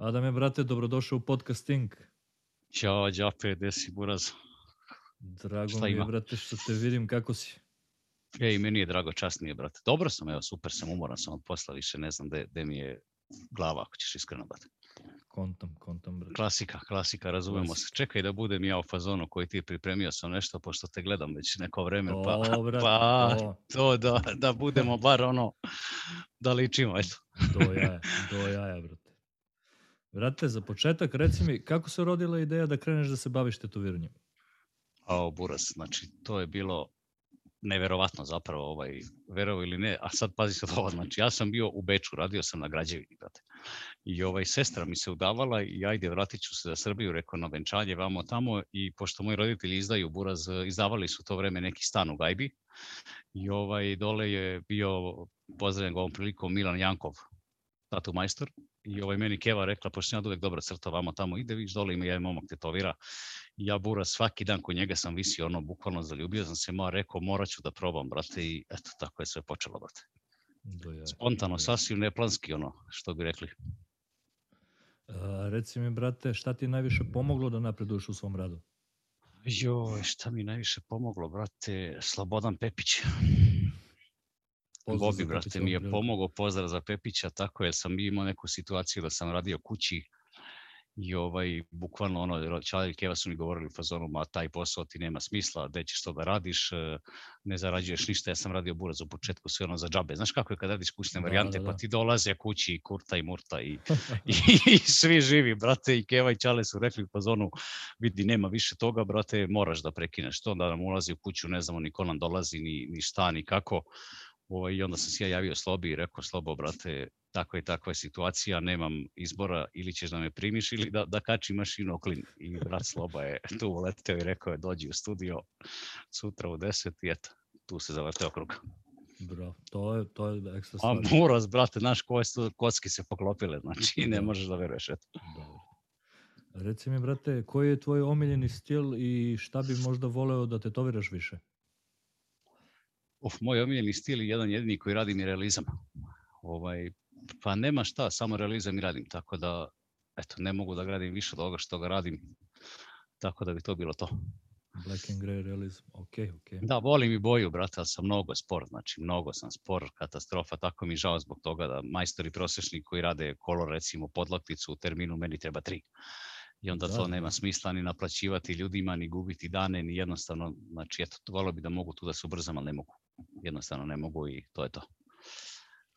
Adame, brate, dobrodošao u podcasting. Ćao, Đape, gde si, Buraz? Drago Šta mi je, ima? brate, što te vidim, kako si? Ej, meni je drago, čast mi je, brate. Dobro sam, evo, super sam, umoran sam od posla, više ne znam gde, gde mi je glava, ako ćeš iskreno, brate. Kontam, kontam, brate. Klasika, klasika, razumemo se. Čekaj da budem ja u fazonu koji ti pripremio sam nešto, pošto te gledam već neko vreme, pa, To, brate, pa to, to da, da budemo bar ono, da ličimo, eto. do jaja, do jaja, brate. Brate, za početak, reci mi, kako se rodila ideja da kreneš da se baviš tetoviranjem? Ao, buraz, znači, to je bilo neverovatno zapravo, ovaj, verovo ili ne, a sad pazi sad ovo, znači, ja sam bio u Beču, radio sam na građevini, brate. I ovaj, sestra mi se udavala i ajde, vratit ću se za Srbiju, rekao na venčanje, vamo tamo i pošto moji roditelji izdaju buraz, izdavali su to vreme neki stan u Gajbi i ovaj, dole je bio, pozdravljen ga ovom prilikom, Milan Jankov, tatu majstor, i ovaj meni Keva rekla, pošto ja uvek dobra crta vamo tamo ide, viš dole ima jedan momak tetovira, ja bura svaki dan kod njega sam visio ono, bukvalno zaljubio sam se, ma rekao morat ću da probam, brate, i eto, tako je sve počelo, brate. Spontano, sasvim neplanski, ono, što bi rekli. A, reci mi, brate, šta ti je najviše pomoglo da napreduješ u svom radu? Joj, šta mi najviše pomoglo, brate, Slobodan Pepić. Pozdrav Bobi, brate, mi je pomogao, pozdrav za Pepića, tako je, sam imao neku situaciju da sam radio kući i ovaj, bukvalno ono, Čalj i Keva su mi govorili u fazonu, ma taj posao ti nema smisla, gde ćeš to da radiš, e, ne zarađuješ ništa, ja sam radio buraz u početku sve ono za džabe. Znaš kako je kad radiš kućne Da, varijante, da, pa da. ti dolaze kući i kurta i murta i, i, i svi živi, brate, i Keva i Čale su rekli u fazonu, vidi, nema više toga, brate, moraš da prekineš to, da nam ulazi u kuću, ne znamo ni ko nam dolazi, ni, ni šta, ni kako. Ovaj, I onda sam se ja javio Slobi i rekao, Slobo, brate, takva i takva je situacija, nemam izbora, ili ćeš da me primiš ili da, da kači mašinu oklin. I brat Sloba je tu uleteo i rekao je, dođi u studio sutra u 10 i eto, tu se zavrteo krug. Bravo, to je, to je ekstra A stvar. Muraz, brate, znaš koje su kocki se poklopile, znači ne Da. možeš da veruješ, eto. Dobro. Reci mi, brate, koji je tvoj omiljeni stil i šta bi možda voleo da tetoviraš više? Uf, moj omiljeni stil je jedan jedini koji radim je realizam. Ovaj, pa nema šta, samo realizam i radim, tako da, eto, ne mogu da gradim više od ovoga što ga radim, tako da bi to bilo to. Black and Grey realizam, ok, ok. Da, volim i boju, brate, ali sam mnogo spor, znači mnogo sam spor, katastrofa, tako mi žao zbog toga da majstori prosečni koji rade kolor, recimo podlakticu u terminu, meni treba tri. I onda Da, to da. nema smisla ni naplaćivati ljudima, ni gubiti dane, ni jednostavno, znači eto, volio bi da mogu tu da se ubrzam, ali ne mogu. Jednostavno ne mogu i to je to.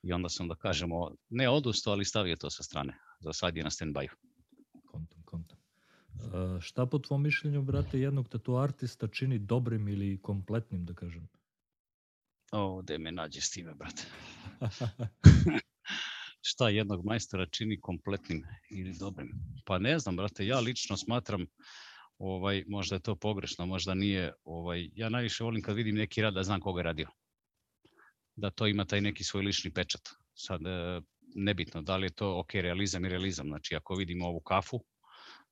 I onda sam da kažemo, ne odustao, ali stavio to sa strane. Za sad je na stand-by. Kontam, kontam. Uh, šta po tvom mišljenju, brate, jednog tatu artista čini dobrim ili kompletnim, da kažem? O, gde me nađe s time, brate. šta jednog majstora čini kompletnim ili dobrim? Pa ne znam, brate, ja lično smatram, ovaj, možda je to pogrešno, možda nije, ovaj, ja najviše volim kad vidim neki rad da znam koga je radio. Da to ima taj neki svoj lični pečat. Sad, e, nebitno, da li je to, ok, realizam i realizam, znači ako vidimo ovu kafu,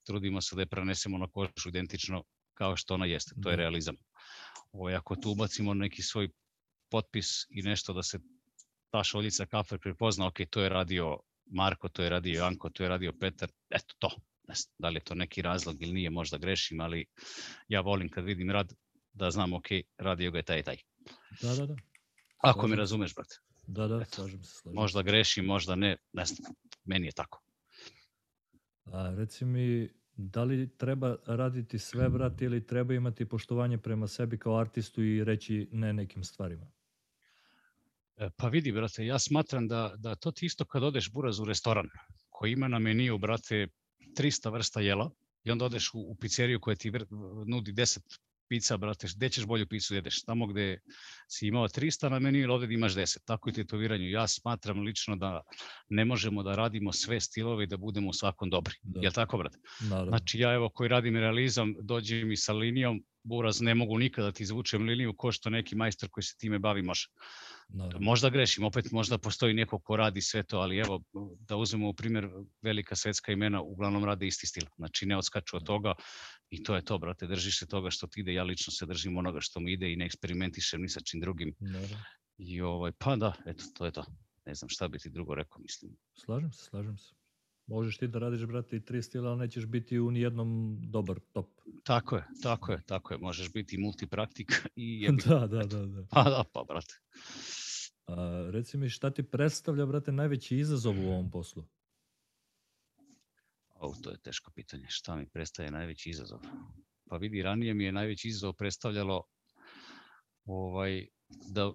trudimo se da je prenesemo na kožu identično kao što ona jeste, to je Da. realizam. Ovaj, ako tu ubacimo neki svoj potpis i nešto da se ta šoljica kafe prepozna, ok, to je radio Marko, to je radio Janko, to je radio Petar, eto to. Ne znam, da li je to neki razlog ili nije, možda grešim, ali ja volim kad vidim rad da znam, ok, radio ga je taj i taj. Da, da, da. Ako Slažem me se. razumeš, brate. Da, da, Eto, slažem se. Slažem Možda grešim, možda ne, ne znam, meni je tako. A, reci mi, da li treba raditi sve, brate, ili treba imati poštovanje prema sebi kao artistu i reći ne nekim stvarima? E, Pa vidi, brate, ja smatram da, da to ti isto kad odeš buraz u restoran koji ima na meniju, brate, 300 vrsta jela i onda odeš u, u pizzeriju koja ti vr- nudi 10 pizza, brate, gde ćeš bolju picu jedeš? Tamo gde si imao 300 na meniju ili ovde imaš 10. Tako i tetoviranju. Ja smatram lično da ne možemo da radimo sve stilove i da budemo u svakom dobri. Da. Jel tako, brate? Naravno. Znači ja evo koji radim realizam, dođe mi sa linijom, buraz ne mogu nikada da ti izvučem liniju ko što neki majstor koji se time bavi može. Naravno. Možda grešim, opet možda postoji neko ko radi sve to, ali evo, da uzmemo u primjer velika svetska imena, uglavnom rade isti stil. Znači ne odskaču od toga i to je to, brate, držiš se toga što ti ide, ja lično se držim onoga što mi ide i ne eksperimentišem ni sa čim drugim. Naravno. I ovaj, pa da, eto, to je to. Ne znam šta bi ti drugo rekao, mislim. Slažem se, slažem se. Možeš ti da radiš, brate, i tri stila, ali nećeš biti u nijednom dobar top. Tako je, tako je, tako je. Možeš biti multipraktik i... Jebi, da, da, da, da. Pa da, pa, brate. A, reci mi, šta ti predstavlja, brate, najveći izazov u ovom poslu? O, to je teško pitanje. Šta mi predstavlja najveći izazov? Pa vidi, ranije mi je najveći izazov predstavljalo ovaj, da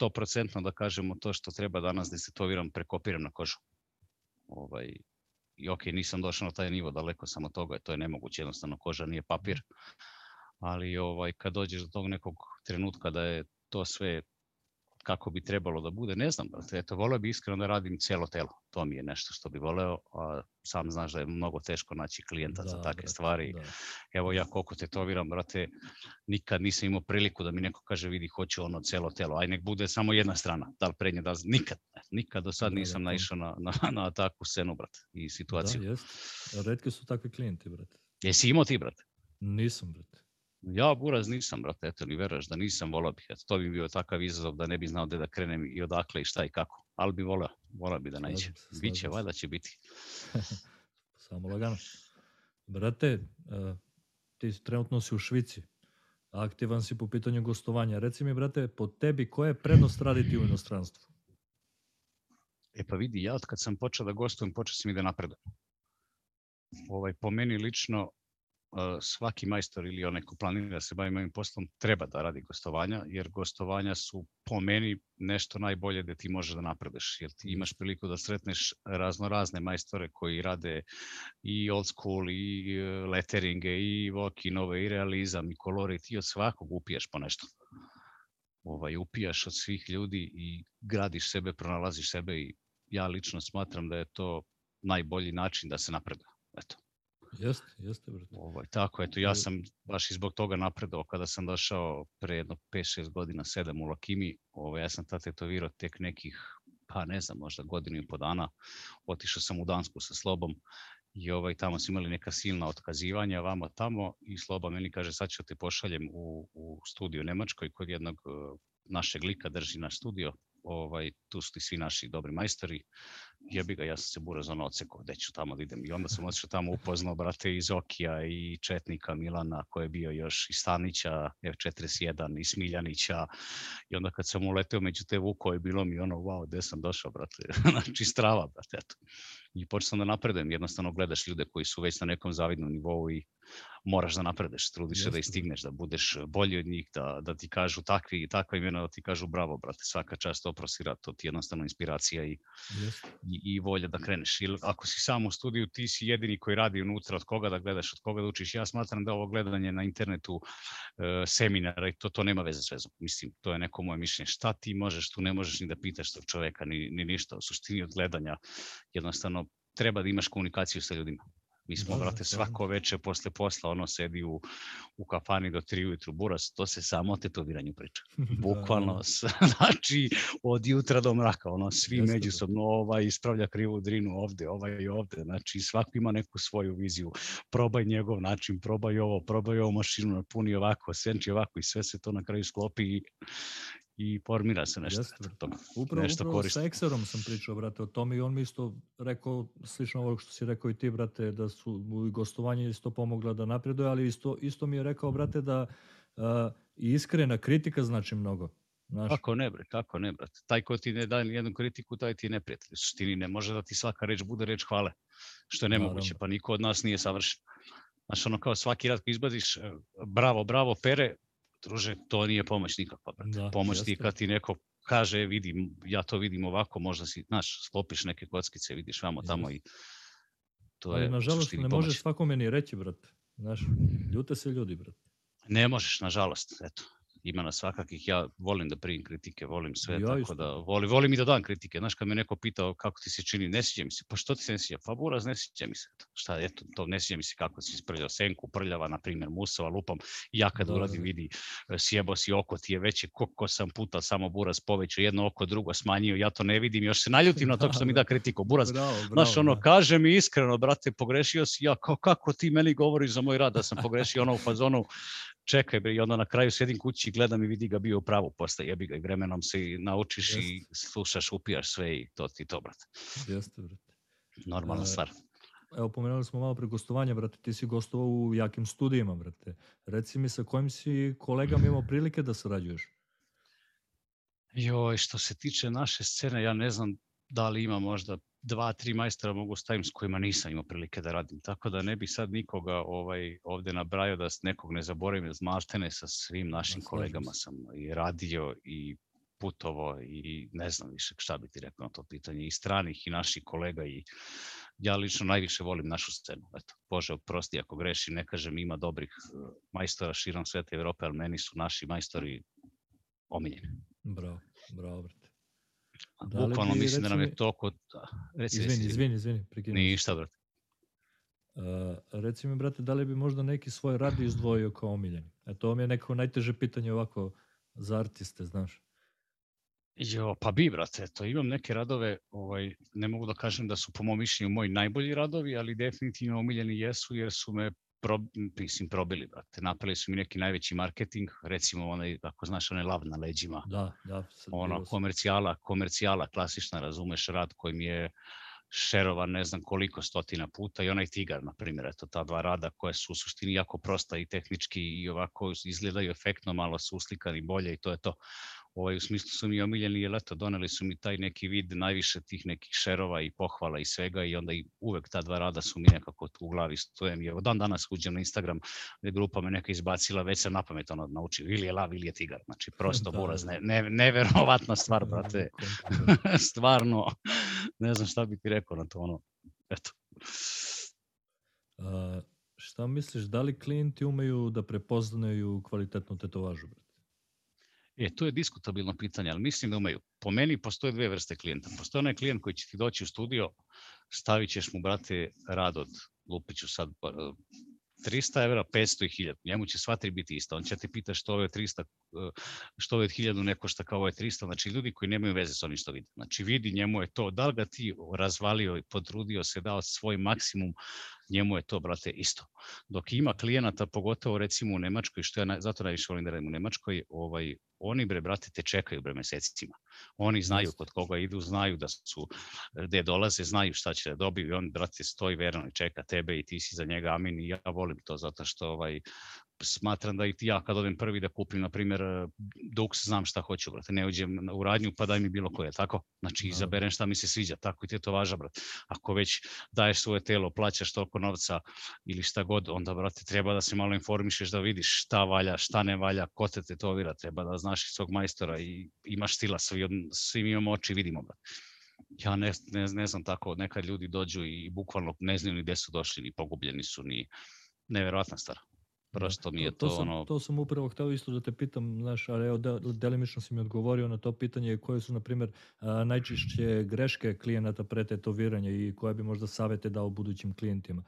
100% da kažemo to što treba danas da se tetoviram, prekopiram na kožu. Ovaj, I ok, nisam došao na taj nivo, daleko sam od toga, to je nemoguće, jednostavno koža nije papir. Ali ovaj, kad dođeš do tog nekog trenutka da je to sve kako bi trebalo da bude, ne znam, brate, eto, voleo bi iskreno da radim celo telo, to mi je nešto što bi voleo, a sam znaš da je mnogo teško naći klijenta da, za takve brate, stvari. Da. Evo ja koliko tetoviram, brate, nikad nisam imao priliku da mi neko kaže vidi hoću ono celo telo, aj nek bude samo jedna strana, da li prednje, da li, nikad, nikad do sad da, nisam da, naišao na, na, na takvu scenu, brate, i situaciju. Da, jest. Redki su takvi klijenti, brate. Jesi imao ti, brate? Nisam, brate. Ja buraz nisam, brate, eto, ni veraš da nisam, volao bih. Eto, to bi bio takav izazov da ne bi znao gde da krenem i odakle i šta i kako. Ali bi volao, volao bi da nađe. Biće, valjda će biti. Samo lagano. Brate, uh, ti trenutno si u Švici. Aktivan si po pitanju gostovanja. Reci mi, brate, po tebi, koja je prednost raditi u inostranstvu? E pa vidi, ja od kad sam počeo da gostujem, počeo sam i da napredujem. Ovaj, po meni lično, svaki majstor ili onaj ko planira da se bavi ovim poslom treba da radi gostovanja, jer gostovanja su po meni nešto najbolje da ti možeš da napredeš, jer ti imaš priliku da sretneš razno razne majstore koji rade i old school, i e, letteringe, i vokinove, i realizam, i kolorit, i od svakog upijaš po nešto. Ovaj, upijaš od svih ljudi i gradiš sebe, pronalaziš sebe i ja lično smatram da je to najbolji način da se napreduje. Eto. Jeste, jeste, brate. Ovaj, tako, eto, ja sam baš i zbog toga napredao kada sam došao pre jedno 5-6 godina, 7 u Lakimi, ovaj, ja sam tad tetovirao tek nekih, pa ne znam, možda godinu i po dana, otišao sam u Dansku sa Slobom i ovaj, tamo su imali neka silna otkazivanja vama tamo i Sloba meni kaže sad ću te pošaljem u, u studiju Nemačkoj kod jednog uh, našeg lika drži naš studio, ovaj, tu su ti svi naši dobri majstori, jebi ga, ja sam se buraz ono odsekao, gde ću tamo da idem. I onda sam otišao tamo upoznao, brate, iz Okija i Četnika Milana, koji je bio još iz Stanića, F41, i Smiljanića. I onda kad sam uleteo među te vukove, bilo mi ono, wow, gde sam došao, brate, znači strava, brate, eto. I počeo sam da napredujem, jednostavno gledaš ljude koji su već na nekom zavidnom nivou i moraš da napredeš, trudiš se da istigneš, da budeš bolji od njih, da, da ti kažu takvi, takva imena, da ti kažu bravo, brate, svaka čast oprosira, to ti jednostavno inspiracija i, i, i volja da kreneš. Ili ako si sam u studiju, ti si jedini koji radi unutra, od koga da gledaš, od koga da učiš. Ja smatram da ovo gledanje na internetu e, seminara i to, to nema veze s vezom. Mislim, to je neko moje mišljenje. Šta ti možeš, tu ne možeš ni da pitaš tog čoveka, ni, ni ništa. U suštini od gledanja jednostavno treba da imaš komunikaciju sa ljudima. Mi smo, da, brate, svako veče posle posla, ono sedi u, u kafani do 3 ujutru, buras, to se samo o tetoviranju priča. Bukvalno, da, da. znači, od jutra do mraka, ono, svi Jeste, međusobno, ovaj ispravlja krivu drinu ovde, ovaj i ovde, znači, svako ima neku svoju viziju, probaj njegov način, probaj ovo, probaj ovo mašinu, napuni ovako, senči ovako i sve se to na kraju sklopi i, i formira se nešto Jeste, eto, toga. Upravo, nešto upravo koristi. sa Exerom sam pričao, brate, o tome i on mi isto rekao, slično ovo što si rekao i ti, brate, da su u gostovanje isto pomogla da napreduje, ali isto, isto mi je rekao, brate, da uh, iskrena kritika znači mnogo. Znaš? Kako ne, bre, kako ne, brate. Taj ko ti ne da jednu kritiku, taj ti je neprijatelj. Suštini ne može da ti svaka reč bude reč hvale, što je nemoguće, pa niko od nas nije savršen. Znaš, ono kao svaki rad ko izbaziš, e, bravo, bravo, pere, druže, to nije pomoć nikakva, brate. Da, pomoć ti kad ti neko kaže, vidim, ja to vidim ovako, možda si, znaš, sklopiš neke kockice, vidiš vamo tamo i to Ali, je nažalost, ne možeš svakome ni reći, brate. Znaš, ljute se ljudi, brate. Ne možeš, nažalost, eto ima na svakakih, ja volim da primim kritike, volim sve, ja tako isto. da volim, volim i da dam kritike. Znaš, kad me neko pitao kako ti se čini, ne sviđa mi se, pa što ti se ne sviđa? Pa buraz, ne sviđa mi se. Šta, eto, to ne sviđa mi se kako si isprljao senku, prljava, na primjer, musova, lupam. Ja kad da, uradim, da. vidi, sjebo si oko ti je veće, koliko sam puta samo buraz povećao, jedno oko, drugo smanjio, ja to ne vidim, još se naljutim na to što mi da kritiku. Buraz, bravo, bravo, znaš, ono, da. kaže mi iskreno, brate, pogrešio si, ja, kao, kako ti meni govoriš za moj rad, da sam pogrešio ono u fazonu, čekaj bre, i onda na kraju sedim kući i gledam i vidi ga bio u pravu posle, jebi ga i vremenom se naučiš Jeste. i slušaš, upijaš sve i to ti to, brate. Jeste, brate. Normalna E, stvar. Evo, pomenuli smo malo pre gostovanja, brate, ti si gostovao u jakim studijima, brate. Reci mi sa kojim si kolegama imao prilike da sarađuješ? Joj, što se tiče naše scene, ja ne znam da li ima možda dva, tri majstora mogu stavim s kojima nisam imao prilike da radim. Tako da ne bi sad nikoga ovaj, ovde nabrajao da nekog ne zaboravim, jer maltene sa svim našim slažem kolegama sam i radio i putovo i ne znam više šta bi ti rekao na to pitanje, i stranih i naših kolega i ja lično najviše volim našu scenu. Eto, Bože, oprosti ako grešim, ne kažem ima dobrih eh, majstora širom sveta Evrope, ali meni su naši majstori omiljeni. Bravo, bravo, brate. Da Bukvalno bi, mislim da nam je to kod... Reci, Izvini, reci, izvini, izvini, prekinuo sam. Ništa, brate. Uh, reci mi, brate, da li bi možda neki svoj rad izdvojio kao omiljeni? E, to mi je neko najteže pitanje ovako za artiste, znaš. Jo, pa bi, brate, eto, imam neke radove, ovaj, ne mogu da kažem da su po mom mišljenju moji najbolji radovi, ali definitivno omiljeni jesu jer su me pro, mislim, probili, brate. Napravili su mi neki najveći marketing, recimo onaj, ako znaš, onaj lav na leđima, Da, da. Ono, komercijala, komercijala, klasična, razumeš, rad koji mi je šerovan ne znam koliko stotina puta i onaj tigar, na primjer, eto ta dva rada koje su u suštini jako prosta i tehnički i ovako izgledaju efektno, malo su uslikani bolje i to je to. Ovaj, u smislu su mi omiljeni, jer eto, doneli su mi taj neki vid najviše tih nekih šerova i pohvala i svega i onda i uvek ta dva rada su mi nekako tu u glavi stojem. Evo dan danas uđem na Instagram gde grupa me neka izbacila, već sam na pamet ono naučio, ili je lav ili je tigar. Znači prosto Da, buraz, da. ne, ne, neverovatna stvar, brate. Stvarno, ne znam šta bi ti rekao na to, ono, eto. A, šta misliš, da li klijenti umeju da prepoznaju kvalitetnu tetovažu, brate? E, to je diskutabilno pitanje, ali mislim da umeju. Po meni postoje dve vrste klijenta. Postoje onaj klijent koji će ti doći u studio, stavit ćeš mu, brate, rad od, lupiću sad, pa, 300 evra, 500 i 1000. Njemu će sva tri biti ista. On će te pita što ovo je 300, eh, što ovo je 1000 ne košta kao ovo je 300. Znači ljudi koji nemaju veze s onim što vide. Znači vidi njemu je to, da li ga ti razvalio i potrudio se, dao svoj maksimum, njemu je to, brate, isto. Dok ima klijenata, pogotovo recimo u Nemačkoj, što ja na, zato najviše volim da radim u Nemačkoj, ovaj, oni bre, brate, te čekaju bre mesecima. Oni znaju kod koga idu, znaju da su, gde dolaze, znaju šta će da dobiju i on, brate, stoji verno i čeka tebe i ti si za njega amin i ja volim to zato što ovaj, smatram da i ti ja kad odem prvi da kupim, na primjer, Dux, znam šta hoću, brate, ne uđem u radnju pa daj mi bilo koje, tako? Znači, Naravno. izaberem šta mi se sviđa, tako i te to važa, brate. Ako već daješ svoje telo, plaćaš toliko novca ili šta god, onda, brate, treba da se malo informišeš da vidiš šta valja, šta ne valja, ko te tetovira, treba da znaš svog majstora i imaš stila, svi, od- svi mi imamo oči, vidimo, brate. Ja ne, ne, ne znam tako, nekad ljudi dođu i bukvalno ne znaju ni gde su došli, ni pogubljeni su, ni neverovatna stvar. Prosto mi je to, sam, ono, To sam upravo hteo isto da te pitam, znaš, ali evo, de, delimično si mi odgovorio na to pitanje koje su, na primjer, najčešće greške klijenata pre tetoviranja i koje bi možda savete dao budućim klijentima.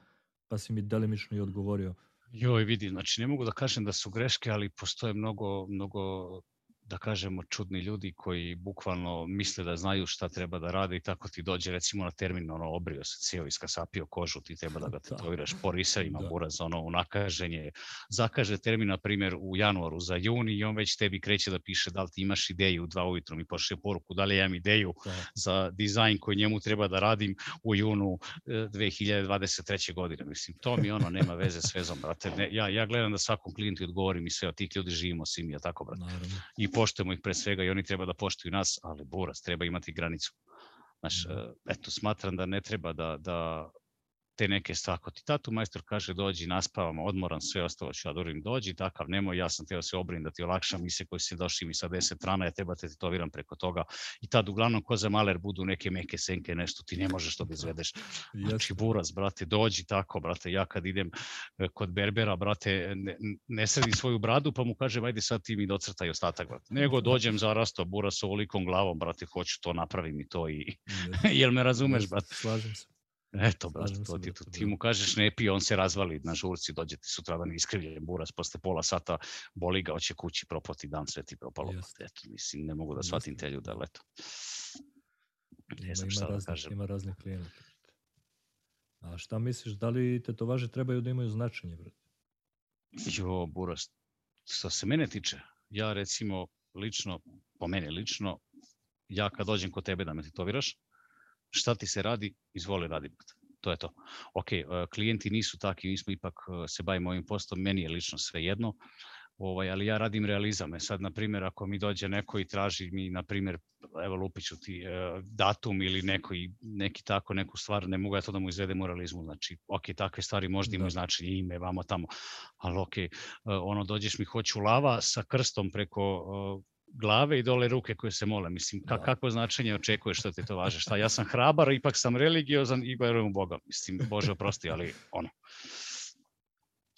Pa si mi delimično i odgovorio. Joj, vidi, znači ne mogu da kažem da su greške, ali postoje mnogo, mnogo da kažemo, čudni ljudi koji bukvalno misle da znaju šta treba da rade i tako ti dođe recimo na termin, ono, obrio se cijel, iskasapio kožu, ti treba da ga Da. tetoviraš, porisa ima Da. buraz, ono, u nakaženje, zakaže termin, na primjer, u januaru za juni i on već tebi kreće da piše da li ti imaš ideju u dva ujutru, mi pošle poruku da li ja imam ideju Da, za dizajn koji njemu treba da radim u junu e, 2023. godine. Mislim, to mi ono nema veze s vezom, brate. Ne, ja, ja gledam da svakom klijentu odgovorim i sve od tih ljudi živimo svi mi, ja tako, brate. naravno. I poštujemo ih pre svega i oni treba da poštuju nas, ali buras, treba imati granicu. Znaš, e, eto, smatram da ne treba da, da te neke stvari. Ako ti tatu majstor kaže dođi, naspavamo, odmoran, sve ostalo ću ja da uradim, dođi, takav nemoj, ja sam teo se obrin da ti olakšam, mi se koji si došli mi sa 10 rana, ja treba te tetoviram preko toga. I tad uglavnom ko za maler budu neke meke senke, nešto ti ne možeš to da izvedeš. Znači, buraz, brate, dođi tako, brate, ja kad idem e, kod berbera, brate, ne, ne sredim svoju bradu, pa mu kažem, ajde sad ti mi docrtaj ostatak, brate. Nego dođem zarasto buraz s ovolikom glavom, brate, hoću to, napravim i to i, jel me razumeš, brate? Slažem se. Eto, brate, to ti, ti da. mu kažeš ne pi, on se razvali na žurci, dođe ti sutradan iskrivljen buraz, posle pola sata boli ga, hoće kući, propati dan, sve ti propalo. Jeste. Eto, mislim, ne mogu da shvatim te ljude, da. ali eto. Ne znam šta da raznih, kažem. ima raznih klijenata. A šta misliš, da li tetovaže trebaju da imaju značenje, brate? Jo, buraz, što se mene tiče, ja recimo lično, po mene lično, ja kad dođem kod tebe da me tetoviraš, šta ti se radi, izvoli radi, brate. To je to. Ok, e, klijenti nisu takvi, mi smo ipak e, se bavimo ovim postom, meni je lično sve jedno, ovaj, ali ja radim realizame. Sad, na primjer, ako mi dođe neko i traži mi, na primjer, evo lupiću ti e, datum ili neko, neki tako neku stvar, ne mogu ja to da mu izvedem u realizmu. Znači, ok, takve stvari možda imaju da. značenje, ime, vamo tamo, ali ok, e, ono, dođeš mi, hoću lava sa krstom preko glave i dole ruke koje se mole. Mislim, ka, da. kako značenje očekuješ što ti to važe? Šta, ja sam hrabar, ipak sam religiozan i verujem u Boga. Mislim, Bože oprosti, ali ono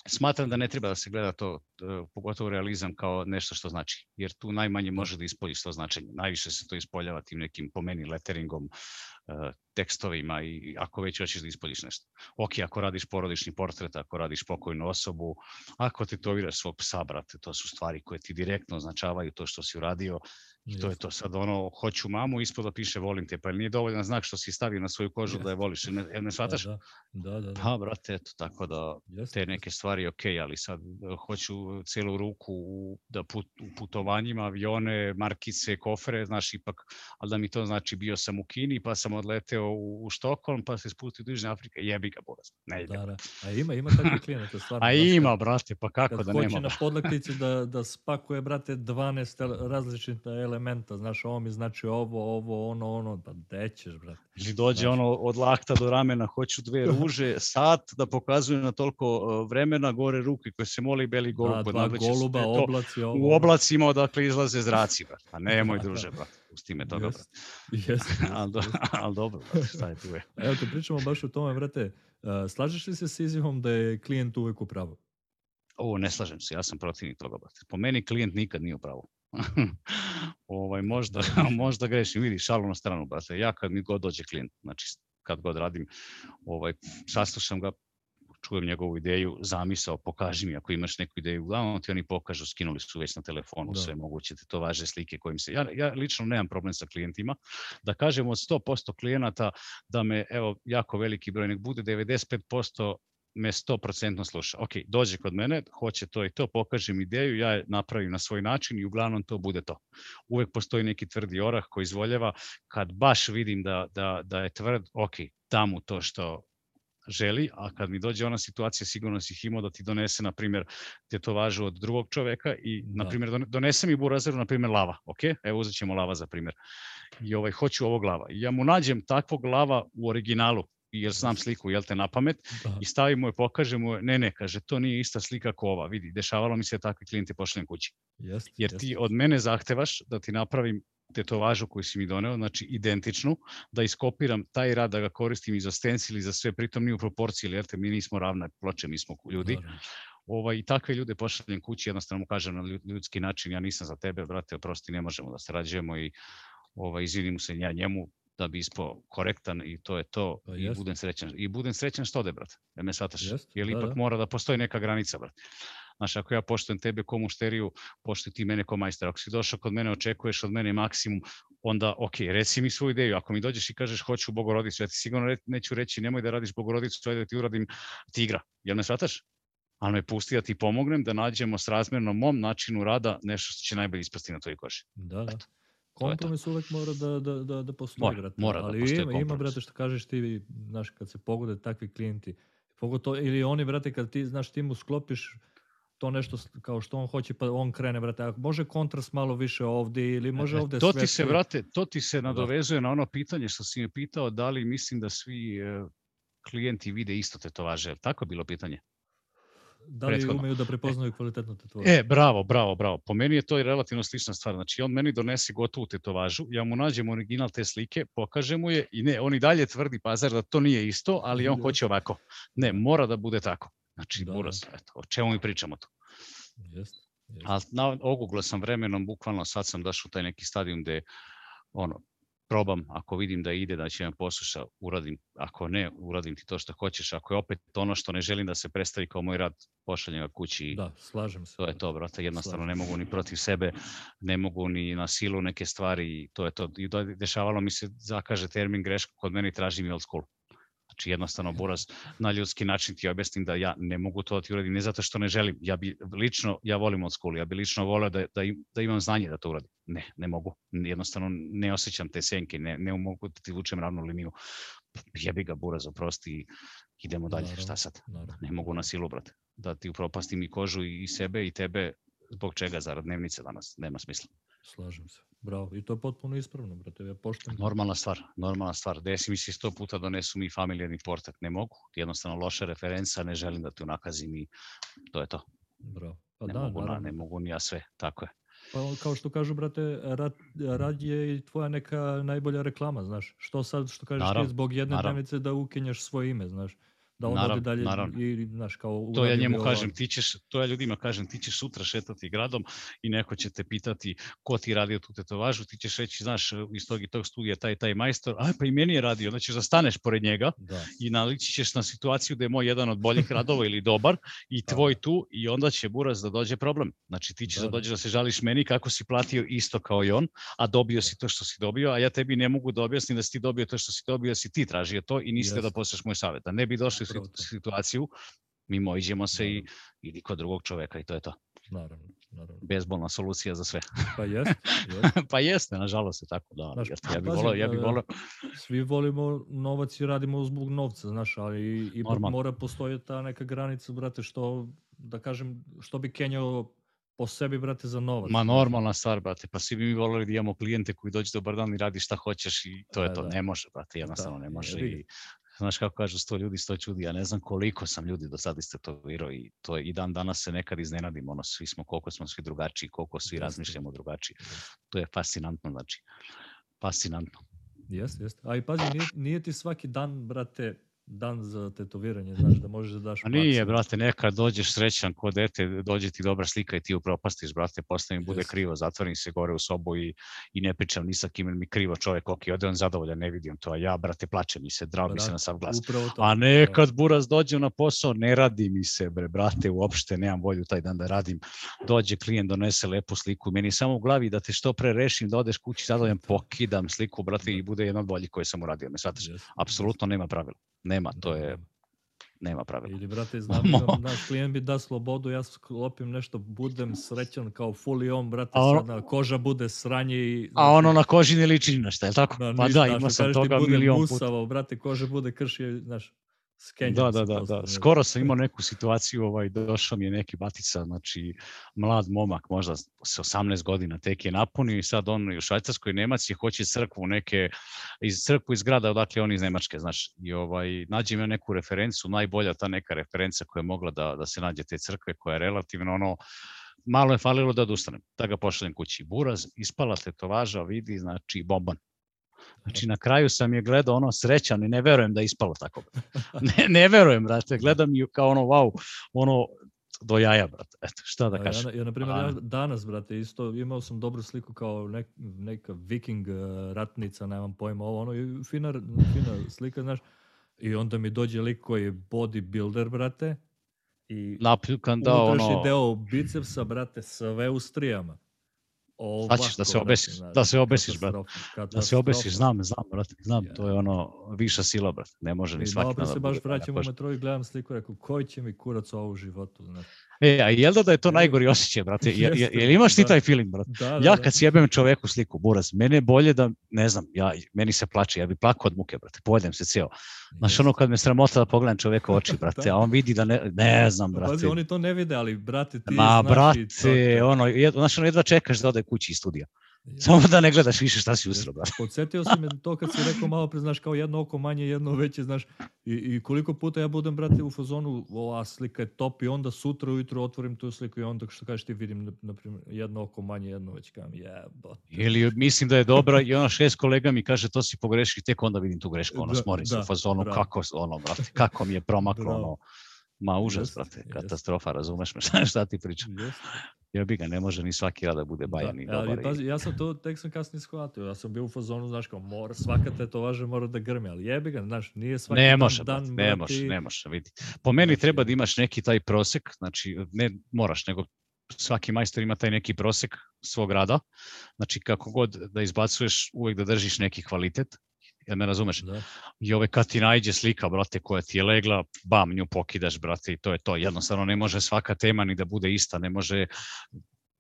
smatram da ne treba da se gleda to, pogotovo realizam kao nešto što znači, jer tu najmanje da. može da ispoljiš to značenje. Najviše se to ispoljava tim nekim pomeni letteringom, e, tekstovima i ako već hoćeš da ispoljiš nešto. Ok, ako radiš porodični portret, ako radiš pokojnu osobu, ako tetoviraš svog psa, brate, to su stvari koje ti direktno označavaju to što si uradio I to je to sad ono, hoću mamu, ispod da piše volim te, pa nije dovoljan znak što si stavio na svoju kožu da je voliš, ne, ne da, shvataš? Da, da, da, da. Pa, brate, eto, tako da te neke stvari ok, ali sad e, hoću celu ruku da put, u putovanjima, avione, markice, kofere, znaš, ipak, ali da mi to znači bio sam u Kini, pa sam odleteo u, u Štokholm, pa se spustio u Južne Afrike, jebi ga, boraz, ne ide. Da, da. A ima, ima takve klijente, stvarno. A ima, brate, pa kako da nema. Kad hoće na podlaktici da, da spakuje, brate, 12 različite elementa, znaš, ovo mi znači ovo, ovo, ono, ono, pa dećeš, brate. Ili dođe znaš. ono od lakta do ramena, hoću dve ruže, sat da pokazuju na toliko e, vremena, gore ruke koje se moli beli golub. Da, dva goluba, to, oblaci, ovo. U oblacima odakle izlaze zraci, brate. Pa nemoj, da, druže, brate. Pusti me toga, brate. Yes. ali, do, ali dobro, brate, šta je tu je. Evo, te pričamo baš o tome, brate. Uh, slažeš li se s izjavom da je klijent uvek u pravu? Ovo, ne slažem se, ja sam protivnik toga, brate. Po meni klijent nikad nije u pravu. ovaj, možda, možda grešim, vidi, šalu na stranu, brate. Ja kad mi god dođe klijent, znači kad god radim, ovaj, saslušam ga, čujem njegovu ideju, zamisao, pokaži mi ako imaš neku ideju, uglavnom ti oni pokažu, skinuli su već na telefonu da. sve moguće, to važe slike kojim se, ja, ja lično nemam problem sa klijentima, da kažem od 100% klijenata da me, evo, jako veliki broj, nek bude 95% me 100% sluša. Ok, dođe kod mene, hoće to i to, pokažem ideju, ja je napravim na svoj način i uglavnom to bude to. Uvek postoji neki tvrdi orah koji izvoljeva, kad baš vidim da, da, da je tvrd, ok, da mu to što želi, a kad mi dođe ona situacija, sigurno si ih imao da ti donese, na primjer, tetovažu od drugog čoveka i, da. na primjer, donese mi burazeru, na primjer, lava, ok? Evo, uzet ćemo lava za primjer. I ovaj, hoću ovog lava. I ja mu nađem takvog lava u originalu, jer znam sliku, jel te, na pamet, da. i stavimo je, pokažemo je, ne, ne, kaže, to nije ista slika kao ova, vidi, dešavalo mi se da takvi klijenti pošaljem kući. Jest, jer jest. ti od mene zahtevaš da ti napravim tetovažu koju si mi doneo, znači identičnu, da iskopiram taj rad, da ga koristim i za stencil i za sve, pritom nije u proporciji, jer te mi nismo ravne ploče, mi smo ljudi. Dobro. Ovaj, I takve ljude pošaljem kući, jednostavno mu kažem na ljudski način, ja nisam za tebe, brate, oprosti, ne možemo da sarađujemo i ovaj, izvinim se ja njemu, da bi ispo korektan i to je to pa i budem srećan. I budem srećan što ode, brate. Da me shvataš. Jer da, ipak da. mora da postoji neka granica, brate. Znaš, ako ja poštujem tebe ko mušteriju, poštuj ti mene ko majstor. Ako si došao kod mene, očekuješ od mene maksimum, onda, ok, reci mi svoju ideju. Ako mi dođeš i kažeš hoću bogorodicu, ja ti sigurno re, neću reći nemoj da radiš bogorodicu, ajde da ti uradim tigra. Jel me shvataš? ali me pusti da ti pomognem da nađemo s razmerno mom načinu rada nešto što će najbolje ispasti na tvojoj koži. Da, da. Eto. Kompromis uvek mora da, da, da, da postoji, mora, brate. Mora da Ali da postoji ima, ima, brate, što kažeš ti, znaš, kad se pogode takvi klijenti, pogotovo, ili oni, brate, kad ti, znaš, ti mu sklopiš to nešto kao što on hoće, pa on krene, brate, ako može kontrast malo više ovde ili može ovde to sve... Ti se, brate, to ti se da. nadovezuje na ono pitanje što si me pitao, da li mislim da svi e, klijenti vide isto tetovaže, tako je bilo pitanje? Da li prethodno. umeju da prepoznaju e, kvalitetnu tetovažu? E, bravo, bravo, bravo. Po meni je to i relativno slična stvar. Znači, on meni donese gotovu tetovažu, ja mu nađem original te slike, pokažem mu je i ne, on i dalje tvrdi pazar da to nije isto, ali on da. hoće ovako. Ne, mora da bude tako. Znači, da, buras, da. eto, o čemu mi pričamo tu? Jeste. Jest. Ali na, ogugla sam vremenom, bukvalno sad sam došao u taj neki stadijum gde ono, probam, ako vidim da ide, da će me posluša, uradim, ako ne, uradim ti to što hoćeš, ako je opet ono što ne želim da se predstavi kao moj rad, pošaljem ga kući. Da, slažem se. To je to, brate, jednostavno slažem. ne mogu ni protiv sebe, ne mogu ni na silu neke stvari to je to. I dešavalo mi se, zakaže termin greška kod mene i traži mi old school. Znači jednostavno Buraz na ljudski način ti objasnim da ja ne mogu to da ti uradim, ne zato što ne želim. Ja bi lično, ja volim od skolu, ja bi lično voleo da, da, da imam znanje da to uradim. Ne, ne mogu. Jednostavno ne osjećam te senke, ne, ne mogu da ti vučem ravnu liniju. Jebi ga Buraz, oprosti idemo dalje, naravno, šta sad? Naravno. Ne mogu na silu, brate. Da ti upropastim i kožu i sebe i tebe, zbog čega, zarad dnevnice danas, nema smisla. Slažem se. Bravo. I to je potpuno ispravno, brate. Ja poštem. Normalna stvar, normalna stvar. Desi mi se sto puta donesu mi familijarni portak. Ne mogu. Jednostavno loša referenca, ne želim da te unakazim i to je to. Bravo. Pa ne, da, mogu, na, ne mogu ni ja sve, tako je. Pa kao što kažu, brate, rad, rad je i tvoja neka najbolja reklama, znaš. Što sad, što kažeš naravno, ti, zbog jedne dnevnice da ukenješ svoje ime, znaš da on naravno, ode dalje naravno. i znaš kao to ja njemu ovo... kažem ti ćeš to ja ljudima kažem ti ćeš sutra šetati gradom i neko će te pitati ko ti radio tu tetovažu ti ćeš reći znaš iz tog i tog studija taj taj majstor a pa i meni je radio ćeš da staneš pored njega da. i nalići ćeš na situaciju da je moj jedan od boljih radova ili dobar i da. tvoj tu i onda će buraz da dođe problem znači ti ćeš da, da dođeš da se žališ meni kako si platio isto kao i on a dobio da. si to što si dobio a ja tebi ne mogu da objasnim da si ti dobio to što si dobio da si ti tražio to i nisi da poslušaš moj savjet da ne bi došli situaciju, mimo iđemo se i idi kod drugog čoveka i to je to. Naravno, naravno. Bezbolna solucija za sve. Pa jeste. Jest. pa jeste, nažalost je tako, da. Znaš, jeste, ja bih volio, ja bih e, volio. Svi volimo novac i radimo zbog novca, znaš, ali i mora postojati ta neka granica, brate, što, da kažem, što bi kenjao po sebi, brate, za novac. Ma normalna stvar, brate, pa svi bi mi volili da imamo klijente koji dođe dobar dan i radi šta hoćeš i to je e, to. Da. Ne može, brate, jednostavno da, ne može. I znaš kako kažu, sto ljudi, sto čudi, ja ne znam koliko sam ljudi do sada istetovirao i to je, i dan danas se nekad iznenadim, ono, svi smo, koliko smo svi drugačiji, koliko svi razmišljamo drugačiji. To je fascinantno, znači, fascinantno. Jeste, jeste. A i pazi, nije, nije ti svaki dan, brate, dan za tetoviranje, znaš, da možeš da daš A nije, brate, nekad dođeš srećan ko dete, dođe ti dobra slika i ti upropastiš, brate, posle mi bude yes. krivo, zatvorim se gore u sobu i, i ne pričam ni sa kim, mi krivo čovek, ok, ode on zadovoljan, ne vidim to, a ja, brate, plače mi se, drago mi se na sav glas. A nekad da. buraz dođe na posao, ne radi mi se, bre, brate, uopšte nemam volju taj dan da radim. Dođe klijent, donese lepu sliku, meni samo u glavi da te što pre rešim, da odeš kući, zadovoljan, pokidam sliku, brate, da. i bude jedna od boljih koje sam uradio, me shvataš? Yes. Apsolutno nema pravila. Nema, to je nema pravila. Ili, brate, znam, naš klijent bi da slobodu, ja sklopim nešto, budem srećan kao fully on, brate, ono, sada koža bude sranje i... Znači, a ono na koži ne liči ništa, je tako? Da, pa ništa, da, ima sam toga milion puta. brate, koža bude krši, znaš, da, da, da, da. Skoro sam imao neku situaciju, ovaj, došao mi je neki batica, znači mlad momak, možda sa 18 godina tek je napunio i sad on u Švajcarskoj Nemac je hoće crkvu neke, iz crkvu iz grada odakle on iz Nemačke, znaš, i ovaj, nađe mi neku referencu, najbolja ta neka referenca koja je mogla da, da se nađe te crkve, koja je relativno ono, malo je falilo da odustanem, da ga pošaljem kući. Buraz, ispala tetovaža, vidi, znači bomban. Znači, na kraju sam je gledao ono srećan i ne verujem da je ispalo tako. Ne, ne verujem, brate. Gledam ju kao ono, wow, ono, do jaja, brate. Eto, šta da kažem. Ja, ja, na primjer, ja danas, brate, isto imao sam dobru sliku kao nek, neka viking uh, ratnica, nemam pojma, ovo, ono, fina, fina slika, znaš, i onda mi dođe lik koji je bodybuilder, brate, i Napljukan, da, ono... deo bicepsa, brate, sve u strijama. Ovako, da se obesiš, da se obesiš, brate. Da se obesiš, znam, znam, brate, znam, to je ono viša sila, brate. Ne može ni svaki. Malo se baš vraćam u metro i gledam sliku, rekao, koji će mi kurac ovo u životu, znači. E, a jel da, da je to najgori osjećaj, brate? Je, je, jel imaš ti da. taj feeling, brate? Da, da, ja kad sjebem čoveku sliku, buraz, mene je bolje da, ne znam, ja, meni se plače, ja bi plakao od muke, brate, pojedem se cijelo. Znaš, ono kad me sramota da pogledam čoveka u oči, brate, a on vidi da ne, ne znam, brate. Pazi, oni to ne vide, ali, brate, ti Ma, brate, ono, jed, znaš, ono, jedva čekaš da ode kući iz studija. Samo da ne gledaš više šta si usro, brate. Podsjetio si me to kad si rekao malo pre, znaš, kao jedno oko manje, jedno veće, znaš, i, i koliko puta ja budem, brate, u fazonu, ova slika je top i onda sutra ujutro otvorim tu sliku i onda što kažeš ti vidim, na primjer, jedno oko manje, jedno veće, kam jebote. Ili mislim da je dobra i ona šest kolega mi kaže to si pogrešio tek onda vidim tu grešku, ono, da, smorim da, u fazonu, bravo. kako, ono, brate, kako mi je promaklo, ono, Ma užas, brate, katastrofa, razumeš me šta ti pričam. Ja bi ga, ne može ni svaki rad da bude bajan da, i dobar. Ali, pazi, ja sam to, tek sam kasnije shvatio, ja sam bio u fazonu, znaš, kao, mora, svaka tetovaža mora da grmi, ali jebi ga, znaš, nije svaki ne može, dan, dan ne može, ne može, vidi. Po meni znači, treba da imaš neki taj prosek, znači, ne moraš, nego svaki majstor ima taj neki prosek svog rada, znači kako god da izbacuješ, uvek da držiš neki kvalitet, Jel me razumeš? Da. I ove kad ti najđe slika, brate, koja ti je legla, bam, nju pokidaš, brate, i to je to. Jednostavno ne može svaka tema ni da bude ista, ne može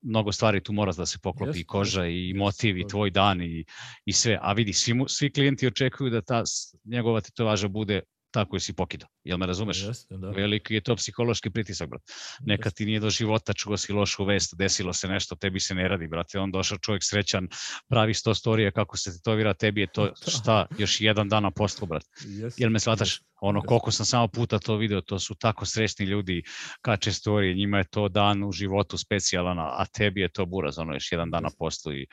mnogo stvari tu mora da se poklopi Jeste, i koža i motiv i tvoj dan i, i sve. A vidi, svi, mu, svi klijenti očekuju da ta njegova tetovaža bude ta koju si pokidao. Jel me razumeš? Jeste, da. Veliki je to psihološki pritisak, brate. Nekad Jeste. ti nije do života, čuo si lošu vest, desilo se nešto, tebi se ne radi, brate. On došao čovjek srećan, pravi sto storije kako se tetovira, tebi je to šta, još jedan dan na poslu, brate. Jeste, Jel me shvataš? Ono, koliko sam samo puta to video, to su tako srećni ljudi, kače storije, njima je to dan u životu specijalan, a tebi je to buraz, ono, još jedan dan na poslu i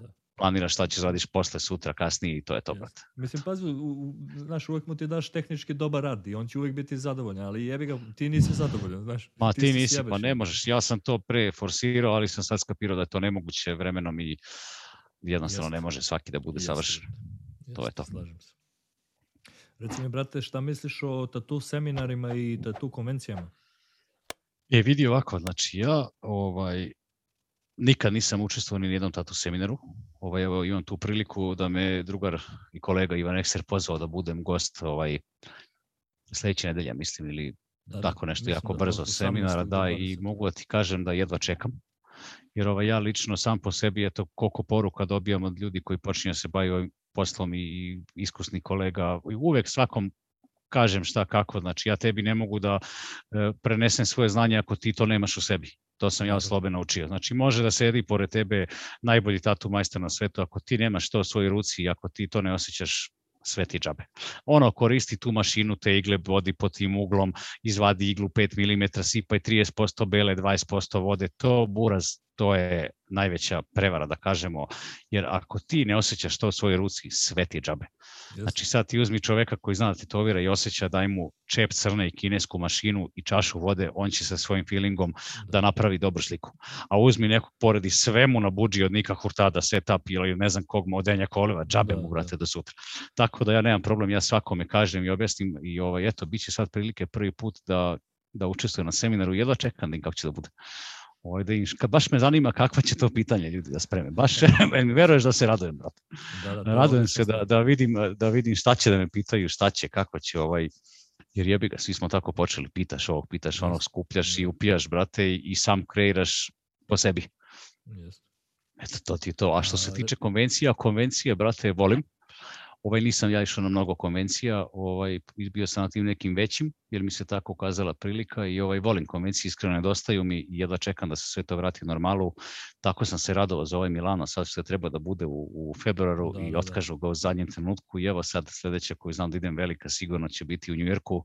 Da. Planiraš šta ćeš radiš posle, sutra, kasnije i to je to, brate. Mislim, pazi, u, znaš, uvek mu ti daš tehnički dobar rad i on će uvek biti zadovoljan, ali jebi ga, ti nisi zadovoljan, znaš. Ma ti, se nisi, sjebeš, pa ne možeš. Ja sam to pre forsirao, ali sam sad skapirao da je to nemoguće vremenom i jednostavno ne Jeste. može svaki da bude Jeste, savršen. brate. To je to. Slažem se. Reci mi, brate, šta misliš o tatu seminarima i tatu konvencijama? E, vidi ovako, znači ja ovaj, nikad nisam učestvovao ni na jednom tatu seminaru. Ovaj, evo, imam tu priliku da me drugar i kolega Ivan Ekser pozvao da budem gost ovaj, sledeće nedelje, mislim, ili Da, da, tako nešto jako da, brzo 18. seminara, do da, i 20. mogu da ti kažem da jedva čekam. Jer ovaj, ja lično sam po sebi, eto, koliko poruka dobijam od ljudi koji počinju da se bavaju ovim poslom i, i iskusnih kolega, i uvek svakom kažem šta kako, znači ja tebi ne mogu da e, prenesem svoje znanje ako ti to nemaš u sebi. To sam ja od Dobro. slobe naučio. Znači može da sedi pored tebe najbolji tatu majstor na svetu, ako ti nemaš to u svojoj ruci i ako ti to ne osjećaš, sve ti džabe. Ono, koristi tu mašinu, te igle vodi pod tim uglom, izvadi iglu 5 mm, sipaj 30% bele, 20% vode, to buraz, to je najveća prevara da kažemo, jer ako ti ne osjećaš to u svojoj ruci, sve ti džabe. Jeste. Znači sad ti uzmi čoveka koji zna da tetovira i osjeća daj mu čep crne i kinesku mašinu i čašu vode, on će sa svojim feelingom da napravi dobru sliku. A uzmi nekog poredi sve mu na buđi od Nika Hurtada, setup ili ne znam kog modenja koleva, džabe Da, mu, da. brate, do sutra. Tako da ja nemam problem, ja svakome kažem i objasnim i ovaj, eto, bit će sad prilike prvi put da, da učestvujem na seminaru, jedva čekam da im kako će da bude. Ovaj, da im, kad baš me zanima kakva će to pitanje ljudi da spreme. Baš mi veruješ da se radujem, brate. Da, da, Radujem se da, da, vidim, da vidim šta će da me pitaju, šta će, kako će ovaj, jer jebi ga, svi smo tako počeli, pitaš ovog, pitaš onog, skupljaš i da. upijaš, brate, i, sam kreiraš po sebi. Jeste. Eto, to ti je to. A što se tiče konvencija, konvencije, brate, volim. Ovaj nisam ja išao na mnogo konvencija, ovaj bio sam na tim nekim većim, jer mi se tako ukazala prilika i ovaj volim konvencije, iskreno nedostaju mi i jedva čekam da se sve to vrati u normalu. Tako sam se radovao za ovaj Milano, sad što treba da bude u, u februaru Da, i da, da. otkažu ga u zadnjem trenutku i evo sad sledeća koju znam da idem velika sigurno će biti u Njujorku,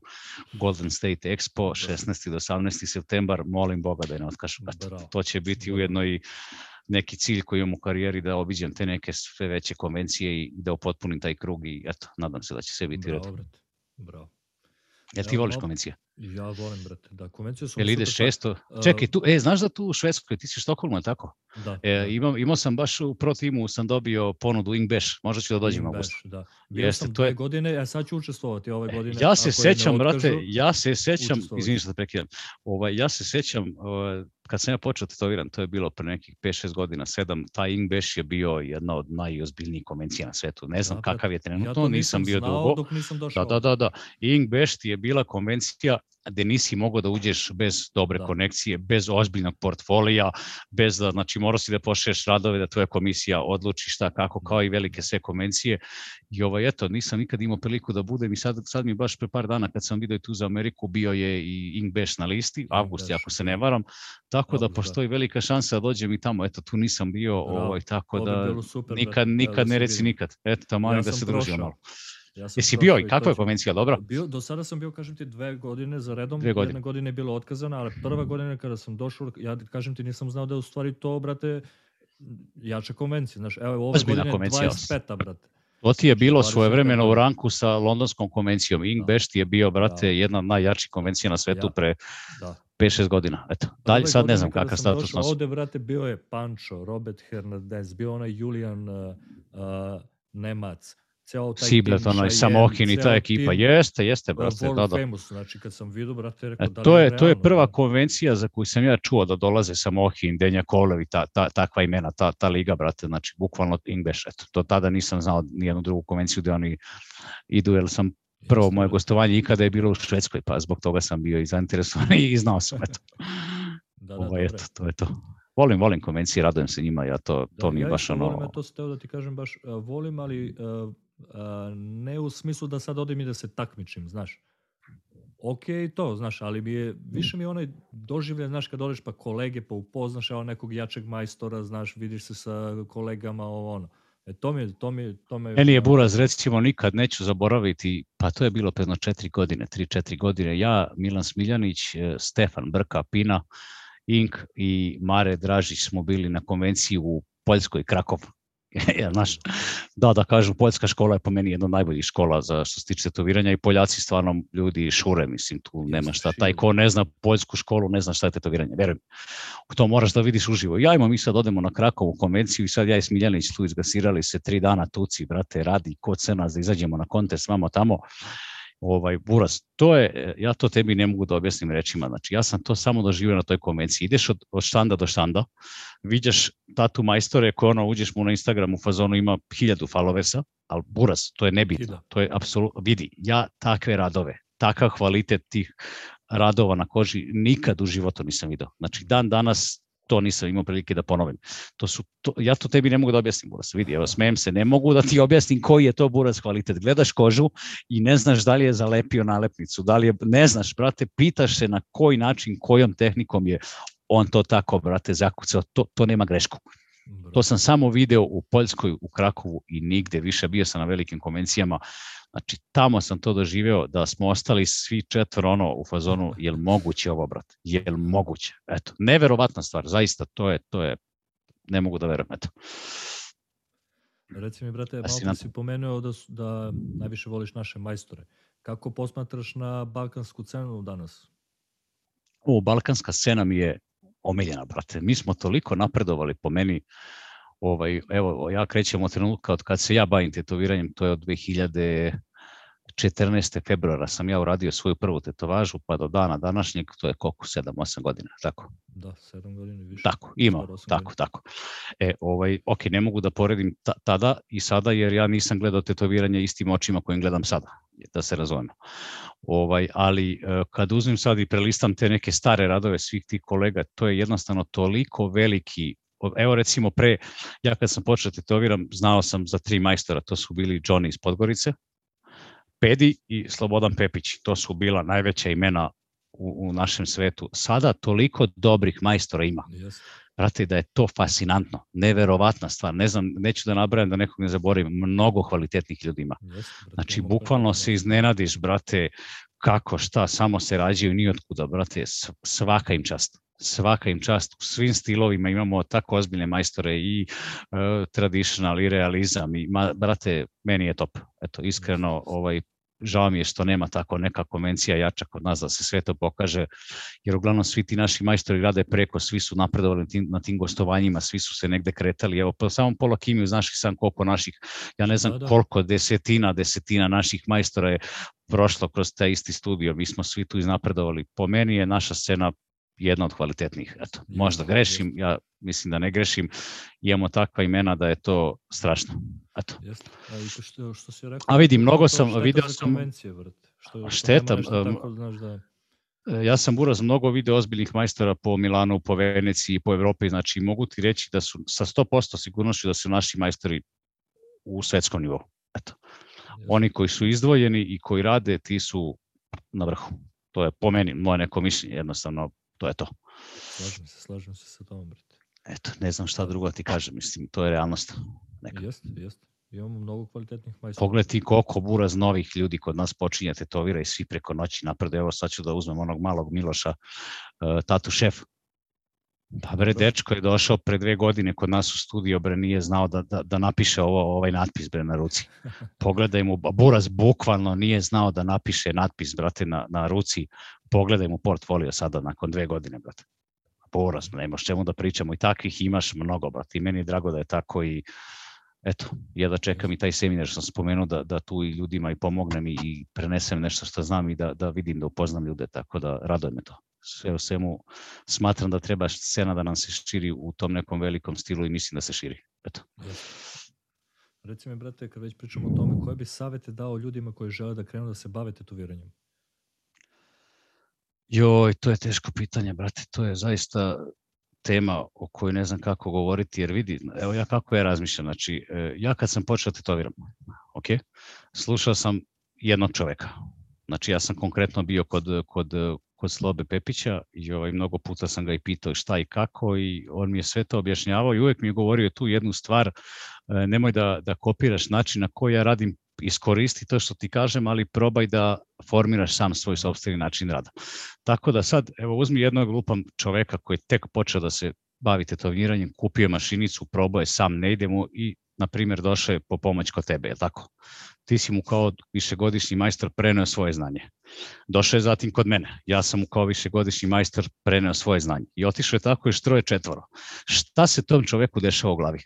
Golden State Expo, Da. 16. do 18. septembar, molim Boga da je ne otkažu. To će biti ujedno i neki cilj koji imam u karijeri da obiđem te neke sve veće konvencije i da upotpunim taj krug i eto, nadam se da će sve biti u redu. Bravo, brate. Bravo. Jel ti voliš konvencije? Ja volim, brate. Da, konvencije su Jel super stvar. često? A, Čekaj, tu, e, znaš da tu u Švedskoj, ti si u Stokholmu, je tako? Da, E, da. imam, imao sam baš u pro timu, sam dobio ponudu Ingbash, možda ću da dođem augustu. baš, Da. Bio Jeste, sam to je- godine, a sad ću učestvovati ove godine. Ja se sećam, brate, ja se sećam, izvini što te prekidam, ovaj, ja se sećam, ovaj, kad sam ja počeo tetoviran, to je bilo pre nekih 5-6 godina, 7, taj Ingbash je bio jedna od najozbiljnijih konvencija na svetu. Ne znam Da, kakav je Ja trenutno, to nisam bio znao dugo. dok nisam Da, došao. da, da, da. Ingbash ti je bila konvencija gde nisi mogao da uđeš bez dobre Da. konekcije, bez ozbiljnog portfolija, bez da, znači morao si da pošliješ radove da tvoja komisija odluči šta, kako, kao i velike sve konvencije. I ovaj, eto, nisam nikad imao priliku da budem i sad, sad mi baš pre par dana kad sam video tu za Ameriku bio je i Ingbash na listi, avgust, ako se da. ne varam, tako da da. postoji velika šansa da dođem i tamo, eto, tu nisam bio, ovaj, tako da nikad, da nikad ne reci nikad. Eto, tamo Ja da se družimo malo. Ja sam Jesi bio i kakva je konvencija, dobra? Bio, do sada sam bio, kažem ti, dve godine za redom. Dve godine. Jedna godina je bila otkazana, ali prva godina kada sam došao, ja kažem ti, nisam znao da je u stvari to, brate, jača konvencija. Znaš, evo, ove Ozbiljna godine konvencija. 25. brate. To ti je bilo 25 svojevremeno u ranku sa londonskom konvencijom. Ingbash ti je bio, brate, Da. jedna od najjačih konvencija na svetu Ja. pre Da. 5-6 godina. Eto, dalje, sad ne znam kakav status nosi. Ovde, brate, bio je Pancho, Robert Hernandez, bio onaj Julian uh, uh, Nemac, ceo taj Siblet, tim, ono, i Samohin i ta ekipa. tim, Jeste, jeste, brate, da, da. Famous, znači kad sam vidio, brate, rekao, E, da li to je je, to je realno, prva da? konvencija za koju sam ja čuo da dolaze Samohin, Denja Kolev i ta, ta, takva imena, ta, ta liga, brate, znači bukvalno English, eto, do tada nisam znao nijednu drugu konvenciju gde oni idu, jer sam prvo Jeste, moje brate. gostovanje ikada je bilo u Švedskoj, pa zbog toga sam bio i zainteresovan i znao sam, eto. Da, da, je. eto, to je to. Volim, volim konvencije, radujem se njima, ja to, Da, to mi je ja baš ono... Volim, ja to sam teo da ti kažem baš, uh, volim, ali uh, ne u smislu da sad odem i da se takmičim, znaš. Ok, to, znaš, ali mi je, više mi je onaj doživlje, znaš, kad odeš pa kolege, pa upoznaš evo nekog jačeg majstora, znaš, vidiš se sa kolegama, ovo ono. E, to mi je, to mi je, to me... Meni je Buraz, recimo, nikad neću zaboraviti, pa to je bilo predno četiri godine, tri, četiri godine, ja, Milan Smiljanić, eh, Stefan Brka, Pina, Ink i Mare Dražić smo bili na konvenciji u Poljskoj, Krakov. ja, znaš, da, da kažem, poljska škola je po meni jedna od najboljih škola za što se tiče tetoviranja i Poljaci stvarno ljudi šure, mislim, tu nema šta. Taj ko ne zna poljsku školu, ne zna šta je tetoviranje, verujem. To moraš da vidiš uživo. Ja imam, mi sad odemo na Krakovu konvenciju i sad ja i Smiljanić tu izgasirali se tri dana tuci, brate, radi, ko ce nas da izađemo na konte s vama tamo. Ovaj, Buras, to je, ja to tebi ne mogu da objasnim rečima, znači ja sam to samo doživio na toj konvenciji. Ideš od, od štanda do štanda, viđaš tatu majstore koje ono, uđeš mu na Instagram u fazonu ima hiljadu followersa, ali Buras, to je nebitno, to je apsolutno, vidi, ja takve radove, takav kvalitet tih radova na koži nikad u životu nisam video. Znači dan danas to nisam imao prilike da ponovim. To su, to, ja to tebi ne mogu da objasnim, Buras. Vidi, evo, smejem se, ne mogu da ti objasnim koji je to Buras kvalitet. Gledaš kožu i ne znaš da li je zalepio nalepnicu, da li je, ne znaš, brate, pitaš se na koji način, kojom tehnikom je on to tako, brate, zakucao, to, to nema grešku. To sam samo video u Poljskoj, u Krakovu i nigde više. Bio sam na velikim konvencijama. Znači, tamo sam to doživeo da smo ostali svi četvr ono u fazonu, jel moguće ovo, brate? Jel moguće? Eto, neverovatna stvar, zaista, to je, to je, ne mogu da verujem, eto. Reci mi, brate, malo si pomenuo da, su, da najviše voliš naše majstore. Kako posmatraš na balkansku cenu danas? O, balkanska scena mi je omiljena, brate. Mi smo toliko napredovali po meni, ovaj, evo, ja krećem od trenutka od kad se ja bavim tetoviranjem, to je od 2014. februara sam ja uradio svoju prvu tetovažu, pa do dana današnjeg, to je koliko, 7-8 godina, tako? Da, sedam godina i više. Tako, ima, tako, godina. tako. E, ovaj, ok, ne mogu da poredim ta, tada i sada, jer ja nisam gledao tetoviranje istim očima kojim gledam sada, da se razumemo. Ovaj, ali e, kad uzmem sad i prelistam te neke stare radove svih tih kolega, to je jednostavno toliko veliki Evo recimo pre, ja kad sam počeo da tetoviram, znao sam za tri majstora, to su bili Johnny iz Podgorice, Pedi i Slobodan Pepić, to su bila najveća imena u, u našem svetu. Sada toliko dobrih majstora ima Jeste. brate, da je to fascinantno, neverovatna stvar. Ne znam, neću da nabrajam da nekog ne zaboravim, mnogo kvalitetnih ljudi ima. Jeste, brate, Znači, bukvalno se iznenadiš, brate, kako, šta, samo se rađaju nijotkuda, brate, svaka im čast. Svaka im čast. U svim stilovima imamo tako ozbiljne majstore i uh, traditional i realizam. I, ma, brate, meni je top. Eto, iskreno, ovaj, žao mi je što nema tako neka konvencija jača kod nas da se sve to pokaže, jer uglavnom svi ti naši majstori rade preko, svi su napredovali na tim, na tim gostovanjima, svi su se negde kretali. Evo, pa samo pola Kimiju, znaš i sam koliko naših, ja ne znam Da, da. koliko desetina, desetina naših majstora je prošlo kroz taj isti studio, mi smo svi tu iznapredovali. Po meni je naša scena jedna od kvalitetnijih. Eto, možda grešim, ja mislim da ne grešim, imamo takva imena da je to strašno. Eto. Jeste. A i što, što si rekao... A vidi, mnogo sam- video sam-. Što, što šteta, nema nešto em, tako, znaš da... E, Ja sam uraz mnogo video ozbiljnih majstora po Milanu, po Veneciji, po Evropi, znači mogu ti reći da su sa 100% sigurnošću da su naši majstori u svetskom nivou. Eto. Oni koji su izdvojeni i koji rade, ti su na vrhu. To je po meni, moje neko mišljenje, jednostavno, to je to. Slažem se, slažem se sa tom, brate. Eto, ne znam šta drugo da ti kažem, mislim, to je realnost. Neka. Jeste, jeste. Imamo mnogo kvalitetnih majstora. Pogledaj ti koliko buraz novih ljudi kod nas počinje tetovira i svi preko noći napred. Evo sad ću da uzmem onog malog Miloša, uh, tatu šef. Pa bre, Dobro. dečko je došao pre dve godine kod nas u studio, bre, nije znao da, da, da napiše ovo, ovaj natpis, bre, na ruci. Pogledaj mu, buraz bukvalno nije znao da napiše natpis, brate, na, na ruci. Pogledaj mu portfolio sada, nakon dve godine, brate. Buraz, nemaš čemu da pričamo i takvih imaš mnogo, brate. I meni je drago da je tako i eto, ja da čekam i taj seminar što sam spomenuo da, da tu i ljudima i pomognem i, i prenesem nešto što znam i da, da vidim, da upoznam ljude, tako da raduje me to. Sve u svemu smatram da treba scena da nam se širi u tom nekom velikom stilu i mislim da se širi. Eto. Reci mi, brate, kad već pričamo o tome, koje bi savete dao ljudima koji žele da krenu da se bave tetoviranjem? Joj, to je teško pitanje, brate. To je zaista tema o kojoj ne znam kako govoriti, jer vidi, evo ja kako ja razmišljam, znači, e, ja kad sam počeo tetoviram, ok, slušao sam jednog čoveka, znači ja sam konkretno bio kod, kod, kod Slobe Pepića i ovaj, mnogo puta sam ga i pitao šta i kako i on mi je sve to objašnjavao i uvek mi je govorio tu jednu stvar, e, nemoj da, da kopiraš način na koji ja radim iskoristi to što ti kažem, ali probaj da formiraš sam svoj sobstveni način rada. Tako da sad, evo, uzmi jednog glupan čoveka koji je tek počeo da se bavi tetoviranjem, kupio mašinicu, probao je sam, ne ide mu i, na primjer, došao je po pomoć kod tebe, je tako? Ti si mu kao višegodišnji majstor preneo svoje znanje. Došao je zatim kod mene. Ja sam mu kao višegodišnji majstor preneo svoje znanje. I otišao je tako još troje četvoro. Šta se tom čoveku dešava u glavi?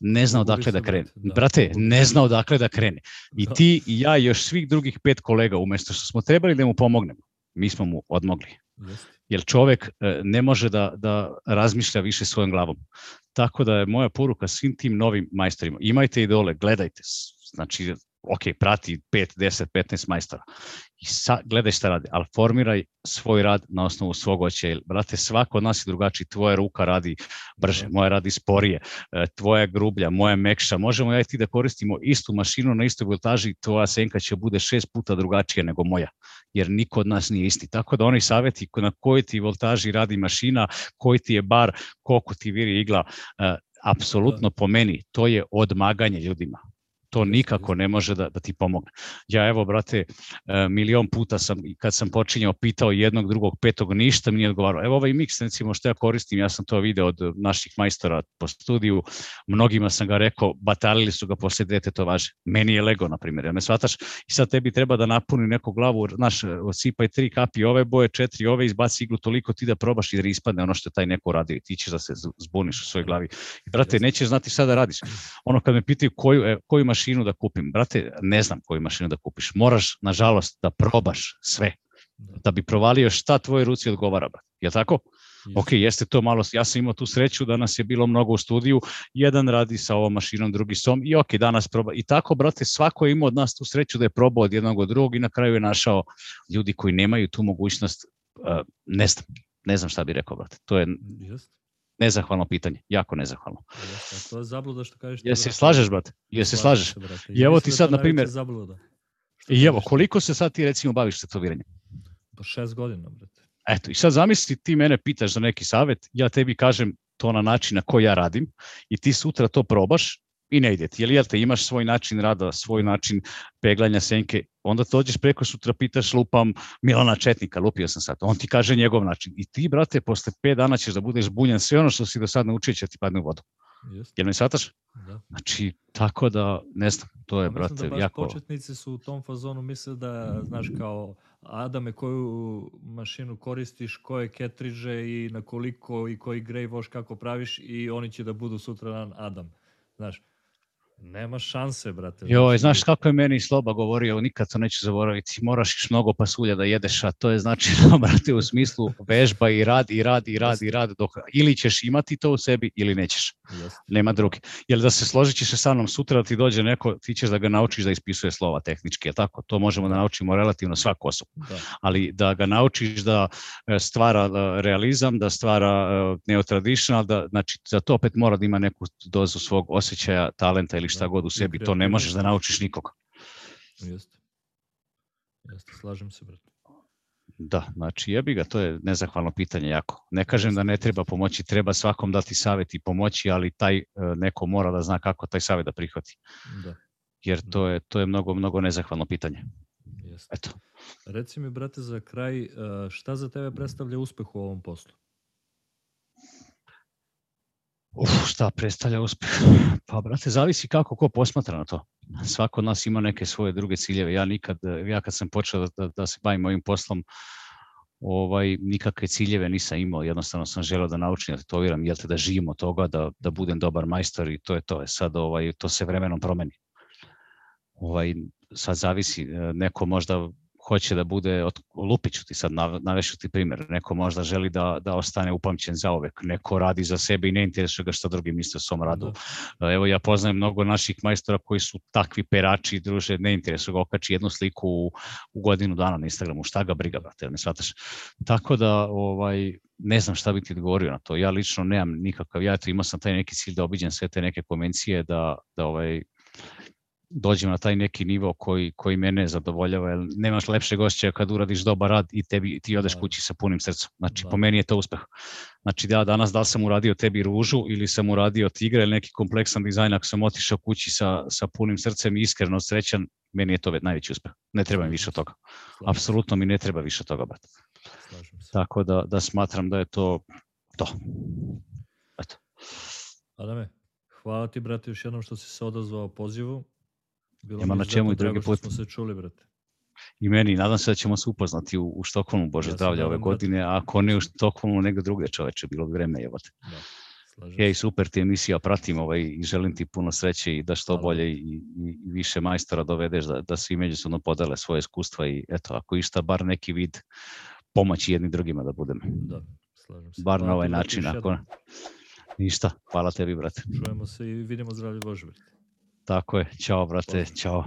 ne zna odakle da krene. Da, Brate, ne zna odakle da krene. I da. ti i ja i još svih drugih pet kolega, umesto što smo trebali da mu pomognemo, mi smo mu odmogli. Jer čovek e, ne može da, da razmišlja više svojom glavom. Tako da je moja poruka svim tim novim majstorima, imajte idole, gledajte, znači ok, prati 5, 10, 15 majstora i sa, gledaj šta radi, ali formiraj svoj rad na osnovu svog oća. Brate, svako od nas je drugačiji, tvoja ruka radi brže, moja radi sporije, e, tvoja grublja, moja mekša, možemo ja i ti da koristimo istu mašinu na istoj voltaži, tvoja senka će bude šest puta drugačija nego moja, jer niko od nas nije isti. Tako da oni saveti na kojoj ti voltaži radi mašina, koji ti je bar, koliko ti viri igla, e, apsolutno po meni, to je odmaganje ljudima to nikako ne može da, da ti pomogne. Ja evo, brate, e, milion puta sam, kad sam počinjao, pitao jednog, drugog, petog, ništa mi nije odgovarao. Evo ovaj mix, recimo, što ja koristim, ja sam to video od naših majstora po studiju, mnogima sam ga rekao, batalili su ga posle dve tetovaže. Meni je Lego, na primjer, ja me shvataš? I sad tebi treba da napuni neku glavu, znaš, osipaj tri kapi ove boje, četiri ove, izbaci iglu toliko ti da probaš i da ispadne ono što taj neko radio. Ti ćeš da se zbuniš u svojoj glavi. I, brate, nećeš znati šta da radiš. Ono kad me pitaju koju, e, koju mašinu mašinu da kupim. Brate, ne znam koju mašinu da kupiš. Moraš, nažalost, da probaš sve. Da bi provalio šta tvoj ruci odgovara. Brate. Je tako? Yes. Ok, jeste to malo, ja sam imao tu sreću da nas je bilo mnogo u studiju, jedan radi sa ovom mašinom, drugi s ovom i ok, danas proba. I tako, brate, svako je imao od nas tu sreću da je probao od jednog od drugog i na kraju je našao ljudi koji nemaju tu mogućnost, uh, ne znam, ne znam šta bi rekao, brate. To je, yes nezahvalno pitanje, jako nezahvalno. Jeste, to je zabluda što kažeš. Jesi se slažeš, brate? Jesi se slažeš? I evo ti sad, na primjer, I evo, koliko se sad ti recimo baviš tetoviranjem? Pa šest godina, brate. Eto, i sad zamisli ti mene pitaš za neki savet, ja tebi kažem to na način na koji ja radim i ti sutra to probaš i ne ide ti. Jel, jel te imaš svoj način rada, svoj način peglanja senke, onda dođeš preko sutra pitaš lupam Milana Četnika, lupio sam sad, on ti kaže njegov način. I ti, brate, posle 5 dana ćeš da budeš bunjan, sve ono što si do sad naučio će ti padne u vodu. Just. Jel me shvataš? Da. Znači, tako da, ne znam, to je, brate, da baš jako... početnici su u tom fazonu misle da, znaš, kao Adame, koju mašinu koristiš, koje ketriže i na koliko i koji grej voš kako praviš i oni će da budu sutra Adam. Znaš, Nema šanse, brate. Joj, znači, znaš kako je meni Sloba govorio, nikad to neću zaboraviti, moraš mnogo pasulja da jedeš, a to je znači, da, brate, u smislu vežba i rad, i rad, i rad, i rad, dok ili ćeš imati to u sebi, ili nećeš. Just. Nema druge. Jer da se složit ćeš se sa mnom sutra da ti dođe neko, ti ćeš da ga naučiš da ispisuje slova tehnički, je tako? To možemo da naučimo relativno svaku osobu. Da. Ali da ga naučiš da e, stvara e, realizam, da stvara e, neotraditional, da, znači, za to opet mora da ima neku dozu svog osjećaja, talenta ili šta god u sebi, to ne možeš da naučiš nikoga. Jeste. Jeste, slažem se, brate. Da, znači jebi ga, to je nezahvalno pitanje jako. Ne kažem da ne treba pomoći, treba svakom dati savet i pomoći, ali taj e, neko mora da zna kako taj savet da prihvati. Da. Jer to je, to je mnogo, mnogo nezahvalno pitanje. Jeste. Eto. Reci mi, brate, za kraj, e, šta za tebe predstavlja uspeh u ovom poslu? Uf, šta predstavlja uspeh? Pa, brate, zavisi kako ko posmatra na to. Svako od nas ima neke svoje druge ciljeve. Ja nikad, ja kad sam počeo da, da, da se bavim ovim poslom, ovaj, nikakve ciljeve nisam imao, jednostavno sam želeo da naučim da tetoviram, jel te da živim od toga, da, da budem dobar majstor i to je to. Je sad ovaj, to se vremenom promeni. Ovaj, sad zavisi, e, neko možda hoće da bude, od, lupiću ti sad, navešu ti primjer, neko možda želi da, da ostane upamćen za uvek, neko radi za sebe i ne interesuje ga što drugi misle o svom radu. Da. Evo ja poznajem mnogo naših majstora koji su takvi perači, druže, ne interesuje ga, okači jednu sliku u, u godinu dana na Instagramu, šta ga briga, brate, ne shvataš. Tako da, ovaj, ne znam šta bi ti odgovorio na to. Ja lično nemam nikakav, ja imao sam taj neki cilj da obiđem sve te neke konvencije, da, da ovaj, dođem na taj neki nivo koji, koji mene zadovoljava, jer nemaš lepše gošće kad uradiš dobar rad i tebi, ti odeš da. kući sa punim srcem. Znači, da. po meni je to uspeh. Znači, da danas da li sam uradio tebi ružu ili sam uradio tigra ili neki kompleksan dizajn, ako sam otišao kući sa, sa punim srcem i iskreno srećan, meni je to najveći uspeh. Ne treba mi više od toga. Apsolutno mi ne treba više od toga, brate. Tako da, da smatram da je to to. Eto. Adame, hvala ti, brate, još jednom što si se odazvao pozivu Bilo Nema na čemu i drugi put. smo se čuli, brate. I meni, nadam se da ćemo se upoznati u, u Štokholmu, Bože ja zdravlja, ove godine, a ako ne u Štokholmu, nego druge čoveče, bilo bi vreme, jebate. Da. Hej, super ti emisija, pratim ovaj i želim ti puno sreće i da što Hvala. bolje i, i, i više majstora dovedeš, da, da svi međusobno podele svoje iskustva i eto, ako išta, bar neki vid pomoći jedni drugima da budemo. Da, slažem se. Bar Hvala na ovaj način, ako... Ništa, hvala tebi, brate. Čujemo se i vidimo zdravlje Bože, brate. Tako je. Ćao, brate. Ćao.